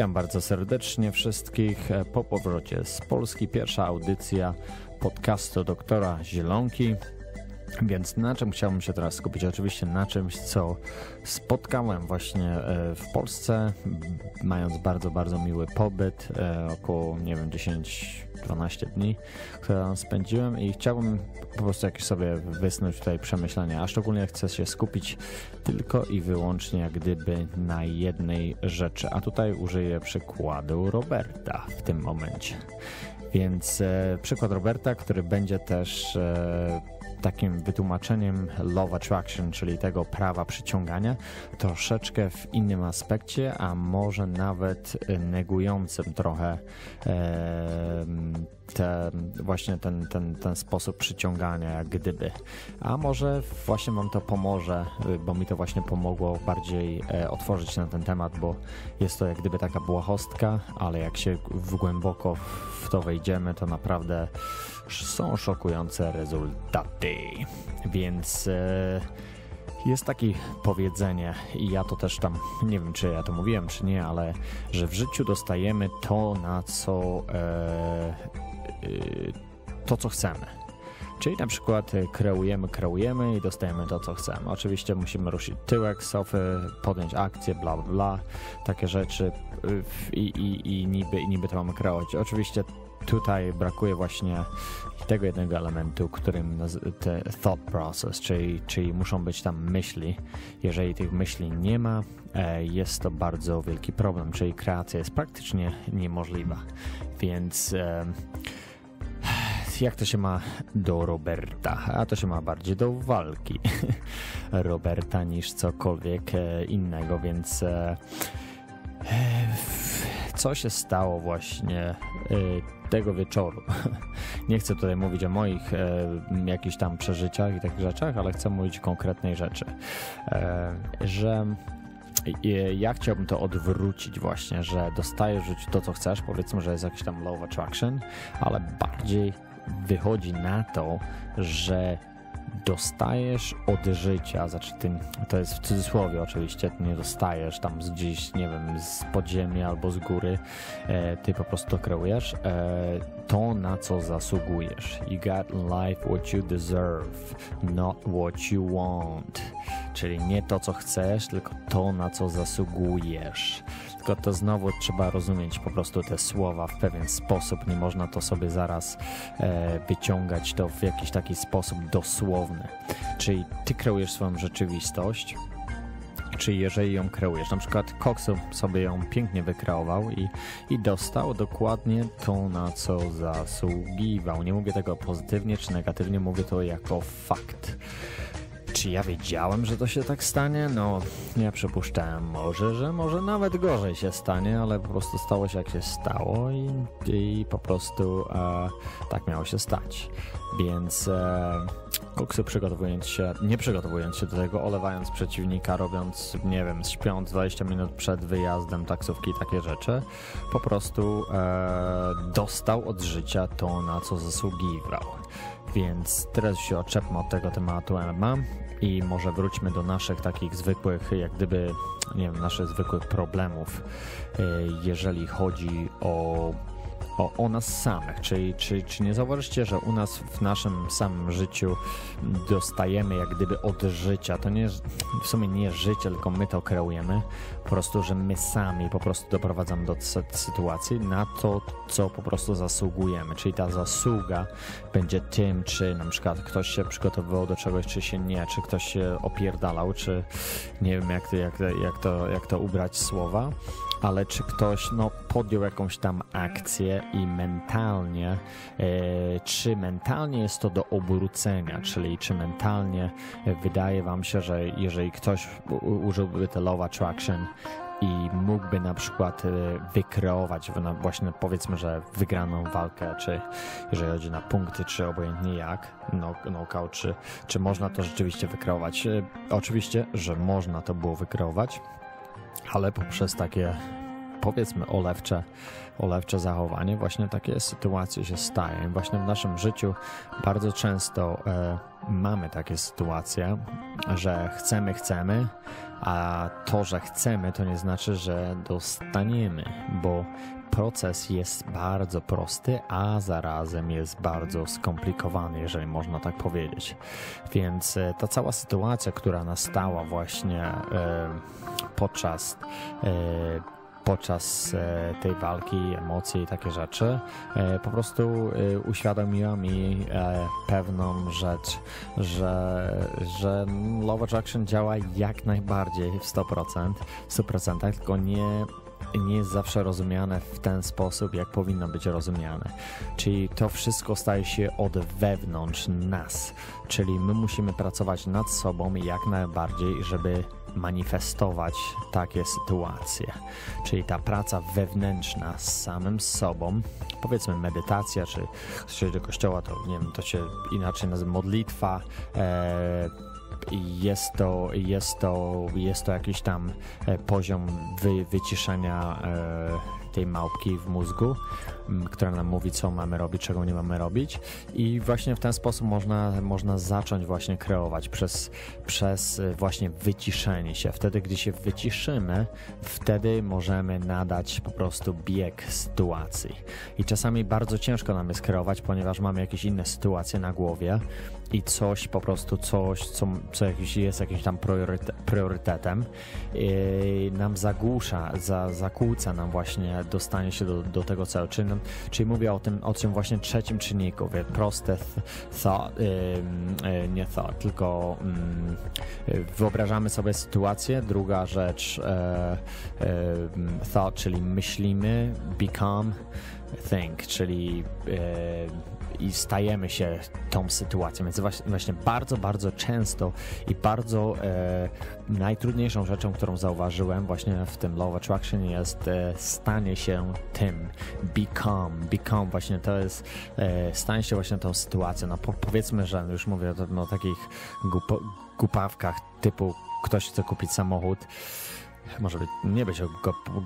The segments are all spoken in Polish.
Witam bardzo serdecznie wszystkich e, po powrocie z Polski. Pierwsza audycja podcastu doktora Zielonki. Więc na czym chciałbym się teraz skupić? Oczywiście na czymś, co spotkałem właśnie e, w Polsce, mając bardzo, bardzo miły pobyt, e, około, nie wiem, 10-12 dni, które tam spędziłem i chciałbym po prostu jakieś sobie wysnuć tutaj przemyślenia, a szczególnie chcę się skupić tylko i wyłącznie jak gdyby na jednej rzeczy, a tutaj użyję przykładu Roberta w tym momencie. Więc e, przykład Roberta, który będzie też takim wytłumaczeniem Love Attraction, czyli tego prawa przyciągania, troszeczkę w innym aspekcie, a może nawet negującym trochę e, te, właśnie ten, ten, ten sposób przyciągania, jak gdyby. A może właśnie Wam to pomoże, bo mi to właśnie pomogło bardziej e, otworzyć na ten temat, bo jest to jak gdyby taka błahostka, ale jak się w głęboko w to wejdziemy, to naprawdę są szokujące rezultaty. Więc e, jest takie powiedzenie, i ja to też tam, nie wiem czy ja to mówiłem, czy nie, ale że w życiu dostajemy to, na co e, e, to, co chcemy. Czyli na przykład kreujemy, kreujemy i dostajemy to, co chcemy. Oczywiście musimy ruszyć tyłek sofy, podjąć akcję, bla, bla, bla, takie rzeczy i, i, i, niby, i niby to mamy kreować. Oczywiście tutaj brakuje właśnie tego jednego elementu, którym te thought process, czyli, czyli muszą być tam myśli. Jeżeli tych myśli nie ma, e, jest to bardzo wielki problem, czyli kreacja jest praktycznie niemożliwa. Więc e, jak to się ma do Roberta? A to się ma bardziej do walki Roberta niż cokolwiek e, innego, więc co się stało właśnie tego wieczoru. Nie chcę tutaj mówić o moich e, jakichś tam przeżyciach i takich rzeczach, ale chcę mówić o konkretnej rzeczy, e, że ja chciałbym to odwrócić właśnie, że dostajesz to, co chcesz, powiedzmy, że jest jakiś tam low attraction, ale bardziej wychodzi na to, że dostajesz od życia, znaczy to jest w cudzysłowie oczywiście, nie dostajesz tam z gdzieś, nie wiem, z podziemia albo z góry, e, ty po prostu to kreujesz, e, to na co zasługujesz. You got life what you deserve, not what you want. Czyli nie to, co chcesz, tylko to, na co zasługujesz. Tylko to znowu trzeba rozumieć po prostu te słowa w pewien sposób. Nie można to sobie zaraz e, wyciągać to w jakiś taki sposób dosłowny. Czyli ty kreujesz swoją rzeczywistość, czy jeżeli ją kreujesz. Na przykład Cox sobie ją pięknie wykreował i, i dostał dokładnie to, na co zasługiwał. Nie mówię tego pozytywnie czy negatywnie, mówię to jako fakt. Czy ja wiedziałem, że to się tak stanie? No, ja przypuszczałem może, że może nawet gorzej się stanie, ale po prostu stało się jak się stało i, i po prostu e, tak miało się stać. Więc e, Koksu przygotowując się, nie przygotowując się do tego, olewając przeciwnika, robiąc, nie wiem, śpiąc 20 minut przed wyjazdem taksówki takie rzeczy, po prostu e, dostał od życia to, na co zasługiwał. Więc teraz się oczepmy od tego tematu MMA i może wróćmy do naszych takich zwykłych, jak gdyby, nie wiem, naszych zwykłych problemów, e, jeżeli chodzi o o, o nas samych. Czyli, czy, czy nie zauważycie, że u nas w naszym samym życiu dostajemy jak gdyby od życia, to nie w sumie nie życie, tylko my to kreujemy, po prostu, że my sami po prostu doprowadzamy do sytuacji na to, co po prostu zasługujemy. Czyli ta zasługa będzie tym, czy na przykład ktoś się przygotowywał do czegoś, czy się nie, czy ktoś się opierdalał, czy nie wiem jak, jak, jak, to, jak to ubrać słowa ale czy ktoś no, podjął jakąś tam akcję i mentalnie, e, czy mentalnie jest to do obrócenia, czyli czy mentalnie wydaje wam się, że jeżeli ktoś użyłby te law attraction i mógłby na przykład e, wykreować właśnie powiedzmy, że wygraną walkę, czy jeżeli chodzi na punkty, czy obojętnie jak, knockout, czy, czy można to rzeczywiście wykreować. E, oczywiście, że można to było wykreować, ale poprzez takie powiedzmy olewcze, olewcze zachowanie, właśnie takie sytuacje się stają. Właśnie w naszym życiu bardzo często e, mamy takie sytuacje, że chcemy, chcemy, a to, że chcemy, to nie znaczy, że dostaniemy, bo proces jest bardzo prosty, a zarazem jest bardzo skomplikowany, jeżeli można tak powiedzieć. Więc e, ta cała sytuacja, która nastała właśnie e, podczas e, podczas tej walki, emocje i takie rzeczy, po prostu uświadomiła mi pewną rzecz, że, że Love Attraction działa jak najbardziej w 100%, w 100%, tylko nie nie jest zawsze rozumiane w ten sposób, jak powinno być rozumiane. Czyli to wszystko staje się od wewnątrz nas, czyli my musimy pracować nad sobą jak najbardziej, żeby manifestować takie sytuacje. Czyli ta praca wewnętrzna z samym sobą, powiedzmy medytacja, czy ktoś do kościoła, to nie wiem, to się inaczej nazywa modlitwa, e, jest to, jest to, jest to jakiś tam e, poziom wy, wyciszenia e, tej małpki w mózgu, która nam mówi, co mamy robić, czego nie mamy robić. I właśnie w ten sposób można, można zacząć właśnie kreować przez, przez e, właśnie wyciszenie się. Wtedy, gdy się wyciszymy, wtedy możemy nadać po prostu bieg sytuacji. I czasami bardzo ciężko nam jest kreować, ponieważ mamy jakieś inne sytuacje na głowie i coś po prostu, coś, co, co jakiś, jest jakimś tam priorytetem, nam zagłusza, za, zakłóca nam właśnie dostanie się do, do tego celu. Czyli, czyli mówię o tym, o tym właśnie trzecim czynniku, wie, proste thought, yy, nie thought, tylko yy, wyobrażamy sobie sytuację. Druga rzecz, yy, thought, czyli myślimy, become, think, czyli i stajemy się tą sytuacją. Więc właśnie bardzo, bardzo często i bardzo e, najtrudniejszą rzeczą, którą zauważyłem właśnie w tym Law Attraction jest e, stanie się tym. Become. Become właśnie to jest e, stanie się właśnie tą sytuacją. No po, powiedzmy, że już mówię o no, takich gup, głupawkach typu ktoś chce kupić samochód może nie być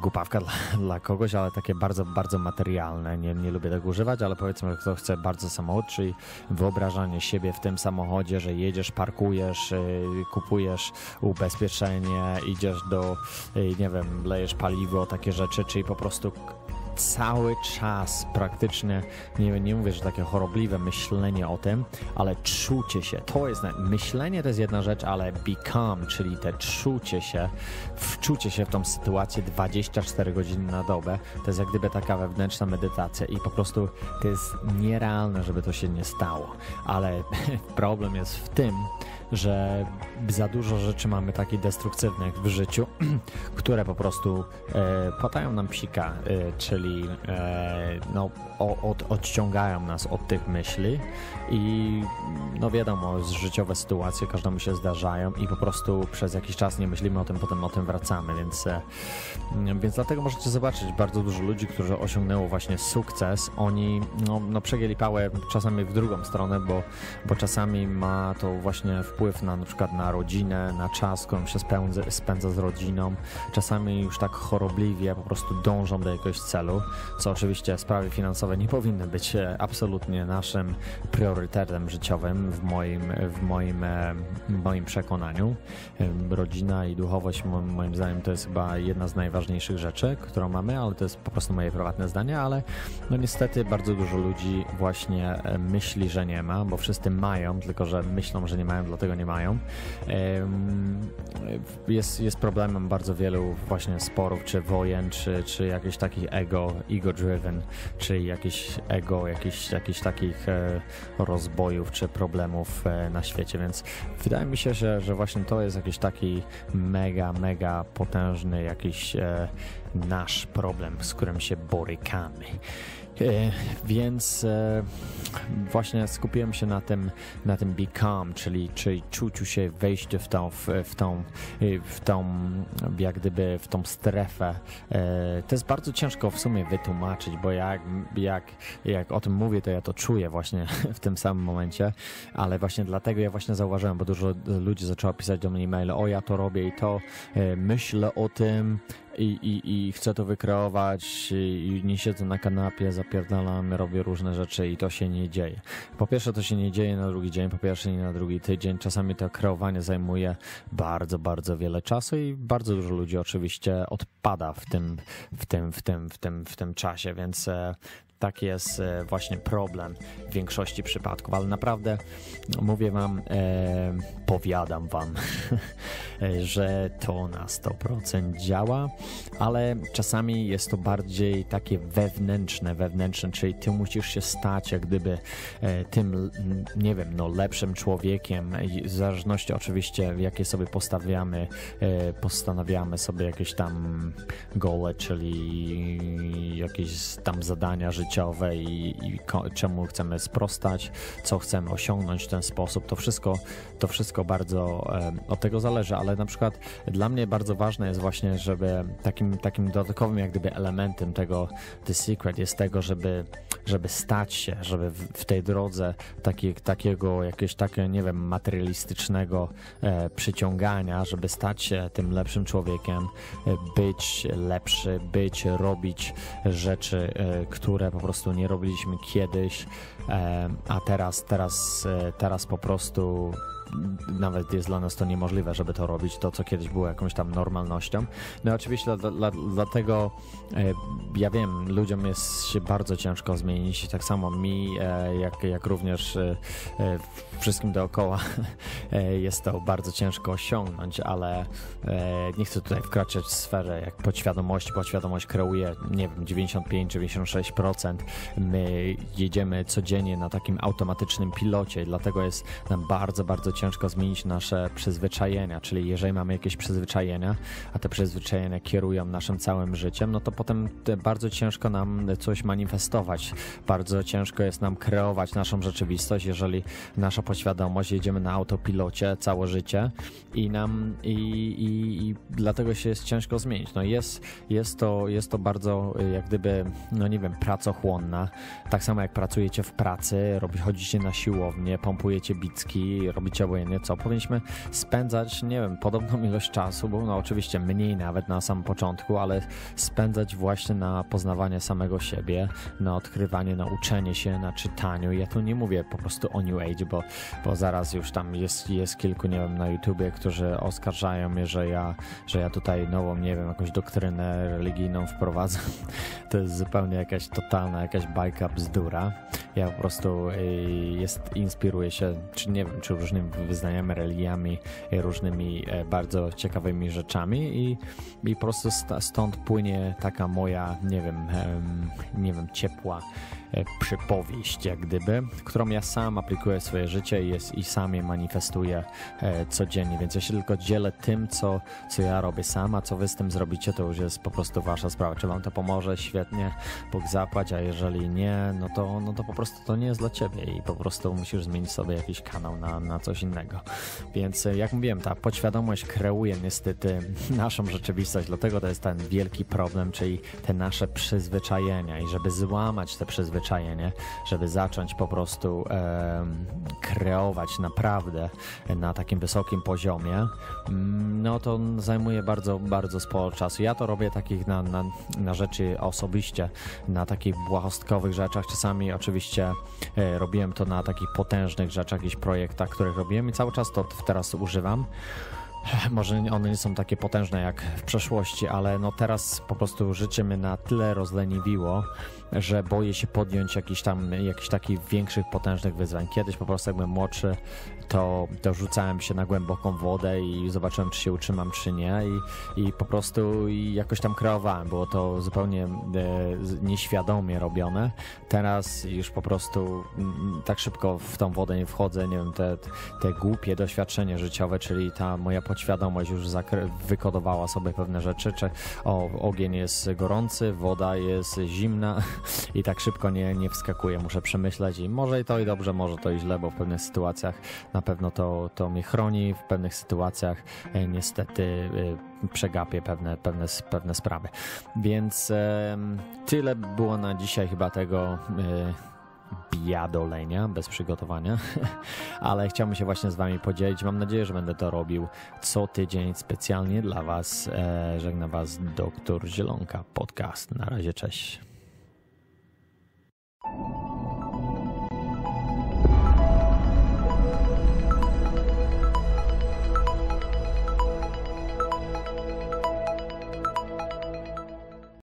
głupawka dla, dla, kogoś, ale takie bardzo, bardzo materialne. Nie, nie lubię tego używać, ale powiedzmy, kto chce bardzo samochód, czyli wyobrażanie siebie w tym samochodzie, że jedziesz, parkujesz, y, kupujesz ubezpieczenie, idziesz do, y, nie wiem, lejesz paliwo, takie rzeczy, czyli po prostu cały czas praktycznie, nie, nie mówię, że takie chorobliwe myślenie o tym, ale czucie się, to jest, myślenie to jest jedna rzecz, ale become, czyli te czucie się, wczucie się w tą sytuację 24 godziny na dobę, to jest jak gdyby taka wewnętrzna medytacja i po prostu to jest nierealne, żeby to się nie stało, ale problem jest w tym, że za dużo rzeczy mamy takich destruktywnych w życiu, które po prostu e, potają nam psika, e, czyli e, no, od, odciągają nas od tych myśli i no wiadomo, życiowe sytuacje każdemu się zdarzają i po prostu przez jakiś czas nie myślimy o tym, potem o tym wracamy, więc, e, więc dlatego możecie zobaczyć bardzo dużo ludzi, którzy osiągnęło właśnie sukces, oni no, no przegięli pałę czasami w drugą stronę, bo, bo czasami ma to właśnie wpływ na na przykład na rodzinę, na czas, którą się spędza, spędza z rodziną, czasami już tak chorobliwie po prostu dążą do jakiegoś celu, co oczywiście sprawy finansowe nie powinny być e, absolutnie naszym priorytetem życiowym w moim, w moim, e, w moim przekonaniu. Rodzina i duchowość moim zdaniem to jest chyba jedna z najważniejszych rzeczy, którą mamy, ale to jest po prostu moje prywatne zdanie, ale no niestety bardzo dużo ludzi właśnie e, myśli, że nie ma, bo wszyscy mają, tylko że myślą, że nie mają, dlatego nie mają. Jest, jest problemem bardzo wielu właśnie sporów, czy wojen, czy, czy jakichś takich ego, ego-driven, czy jakieś ego, jakichś, jakichś takich e, rozbojów, czy problemów e, na świecie, więc wydaje mi się, że, że właśnie to jest jakiś taki mega, mega potężny jakiś e, nasz problem, z którym się borykamy. E, więc e, właśnie skupiłem się na tym, na tym become, czyli, czyli czuciu się, wejściu w tą, w, w tą, w tą, jak gdyby w tą strefę. E, to jest bardzo ciężko w sumie wytłumaczyć, bo jak, jak, jak o tym mówię, to ja to czuję właśnie w tym samym momencie, ale właśnie dlatego ja właśnie zauważyłem, bo dużo ludzi zaczęło pisać do mnie e-maile, o ja to robię i to, myślę o tym, i, i, i chcę to wykreować i nie siedzę na kanapie, zapierdalam, robię różne rzeczy i to się nie dzieje. Po pierwsze to się nie dzieje na drugi dzień, po pierwsze nie na drugi tydzień. Czasami to kreowanie zajmuje bardzo, bardzo wiele czasu i bardzo dużo ludzi oczywiście odpada w tym, w tym, w tym, w tym, w tym czasie, więc e, taki jest e, właśnie problem w większości przypadków, ale naprawdę mówię wam, e, powiadam wam, że to na 100% działa, ale czasami jest to bardziej takie wewnętrzne, wewnętrzne, czyli ty musisz się stać jak gdyby e, tym, nie wiem, no lepszym człowiekiem, w zależności oczywiście jakie sobie postawiamy, e, postanawiamy sobie jakieś tam gole, czyli jakieś tam zadania życiowe, życiowe i, i czemu chcemy sprostać, co chcemy osiągnąć w ten sposób. To wszystko, to wszystko bardzo od tego zależy, ale na przykład dla mnie bardzo ważne jest właśnie, żeby takim, takim dodatkowym jak gdyby elementem tego The Secret jest tego, żeby, żeby stać się, żeby w, w tej drodze taki, takiego jakiegoś takiego, nie wiem, materialistycznego e, przyciągania, żeby stać się tym lepszym człowiekiem, e, być lepszy, być, robić rzeczy, e, które po prostu nie robiliśmy kiedyś, a teraz, teraz, e, teraz po prostu nawet jest dla nas to niemożliwe, żeby to robić, to co kiedyś było jakąś tam normalnością. No oczywiście dla, dla, dlatego e, ja wiem, ludziom jest się bardzo ciężko zmienić, tak samo mi, e, jak, jak również e, wszystkim dookoła jest to bardzo ciężko osiągnąć, ale nie chcę tutaj wkraczać w sferę jak podświadomości, podświadomość kreuje, nie wiem, 95-96%. My jedziemy codziennie na takim automatycznym pilocie, dlatego jest nam bardzo, bardzo ciężko zmienić nasze przyzwyczajenia, czyli jeżeli mamy jakieś przyzwyczajenia, a te przyzwyczajenia kierują naszym całym życiem, no to potem bardzo ciężko nam coś manifestować. Bardzo ciężko jest nam kreować naszą rzeczywistość, jeżeli nasza podświadomość jedziemy na autopilocie całe życie i nam i, i, i dlatego się jest ciężko zmienić. No jest, jest, to, jest to bardzo jak gdyby, no nie wiem, pracochłonna. Tak samo jak pracujecie w pracy, robi, chodzicie na siłownię, pompujecie bicki, robicie obojętnie co, powinniśmy spędzać, nie wiem, podobną ilość czasu, bo no oczywiście mniej nawet na samym początku, ale spędzać właśnie na poznawanie samego siebie, na odkrywanie, na uczenie się, na czytaniu. Ja tu nie mówię po prostu o New Age, bo, bo zaraz już tam jest, jest kilku, nie wiem, na YouTubie, którzy oskarżają mnie, że ja, że ja tutaj nową, nie wiem, jakąś doktrynę religijną wprowadzam. To jest zupełnie jakaś totalna, jakaś bajka bzdura. Ja po prostu y, jest, inspiruję się, czy nie wiem, czy różnymi wyznaniami, religiami, różnymi e, bardzo ciekawymi rzeczami i, i po prostu stąd płynie taka moja, nie wiem, nie wiem, ciepła E, przypowieść, jak gdyby, którą ja sam aplikuję w swoje życie i, jest, i sam je manifestuję e, codziennie, więc ja się tylko dzielę tym, co, co ja robię sam, a co wy z tym zrobicie, to już jest po prostu wasza sprawa. Czy wam to pomoże? Świetnie, Bóg zapłać, a jeżeli nie, no to, no to po prostu to nie jest dla ciebie i po prostu musisz zmienić sobie jakiś kanał na, na coś innego. Więc e, jak mówiłem, ta podświadomość kreuje niestety naszą rzeczywistość, dlatego to jest ten wielki problem, czyli te nasze przyzwyczajenia i żeby złamać te przyzwyczajenia, zwyczajenie, żeby zacząć po prostu e, kreować naprawdę na takim wysokim poziomie, mm, no to zajmuje bardzo, bardzo sporo czasu. Ja to robię takich na, na, na rzeczy osobiście, na takich błahostkowych rzeczach. Czasami oczywiście e, robiłem to na takich potężnych rzeczach, jakichś projektach, których robiłem i cały czas to teraz używam. Może one nie są takie potężne jak w przeszłości, ale no teraz po prostu życie mnie na tyle rozleniwiło, że boję się podjąć jakiś tam, jakichś takich większych, potężnych wyzwań. Kiedyś po prostu jak byłem młodszy, to, to rzucałem się na głęboką wodę i zobaczyłem, czy się utrzymam, czy nie i, i po prostu jakoś tam kreowałem. Było to zupełnie e, nieświadomie robione. Teraz już po prostu m, tak szybko w tą wodę nie wchodzę, nie wiem, te, te głupie doświadczenie życiowe, czyli ta moja podświadomość już wykodowała sobie pewne rzeczy, czy o, ogień jest gorący, woda jest zimna, i tak szybko nie, nie wskakuję. Muszę przemyśleć i może i to i dobrze, może to i źle, bo w pewnych sytuacjach na pewno to, to mnie chroni, w pewnych sytuacjach e, niestety e, przegapię pewne, pewne, pewne sprawy. Więc e, tyle było na dzisiaj chyba tego biadolenia, bez przygotowania, ale chciałbym się właśnie z Wami podzielić. Mam nadzieję, że będę to robił co tydzień specjalnie dla Was. E, żegna Was doktor Zielonka, podcast. Na razie, cześć.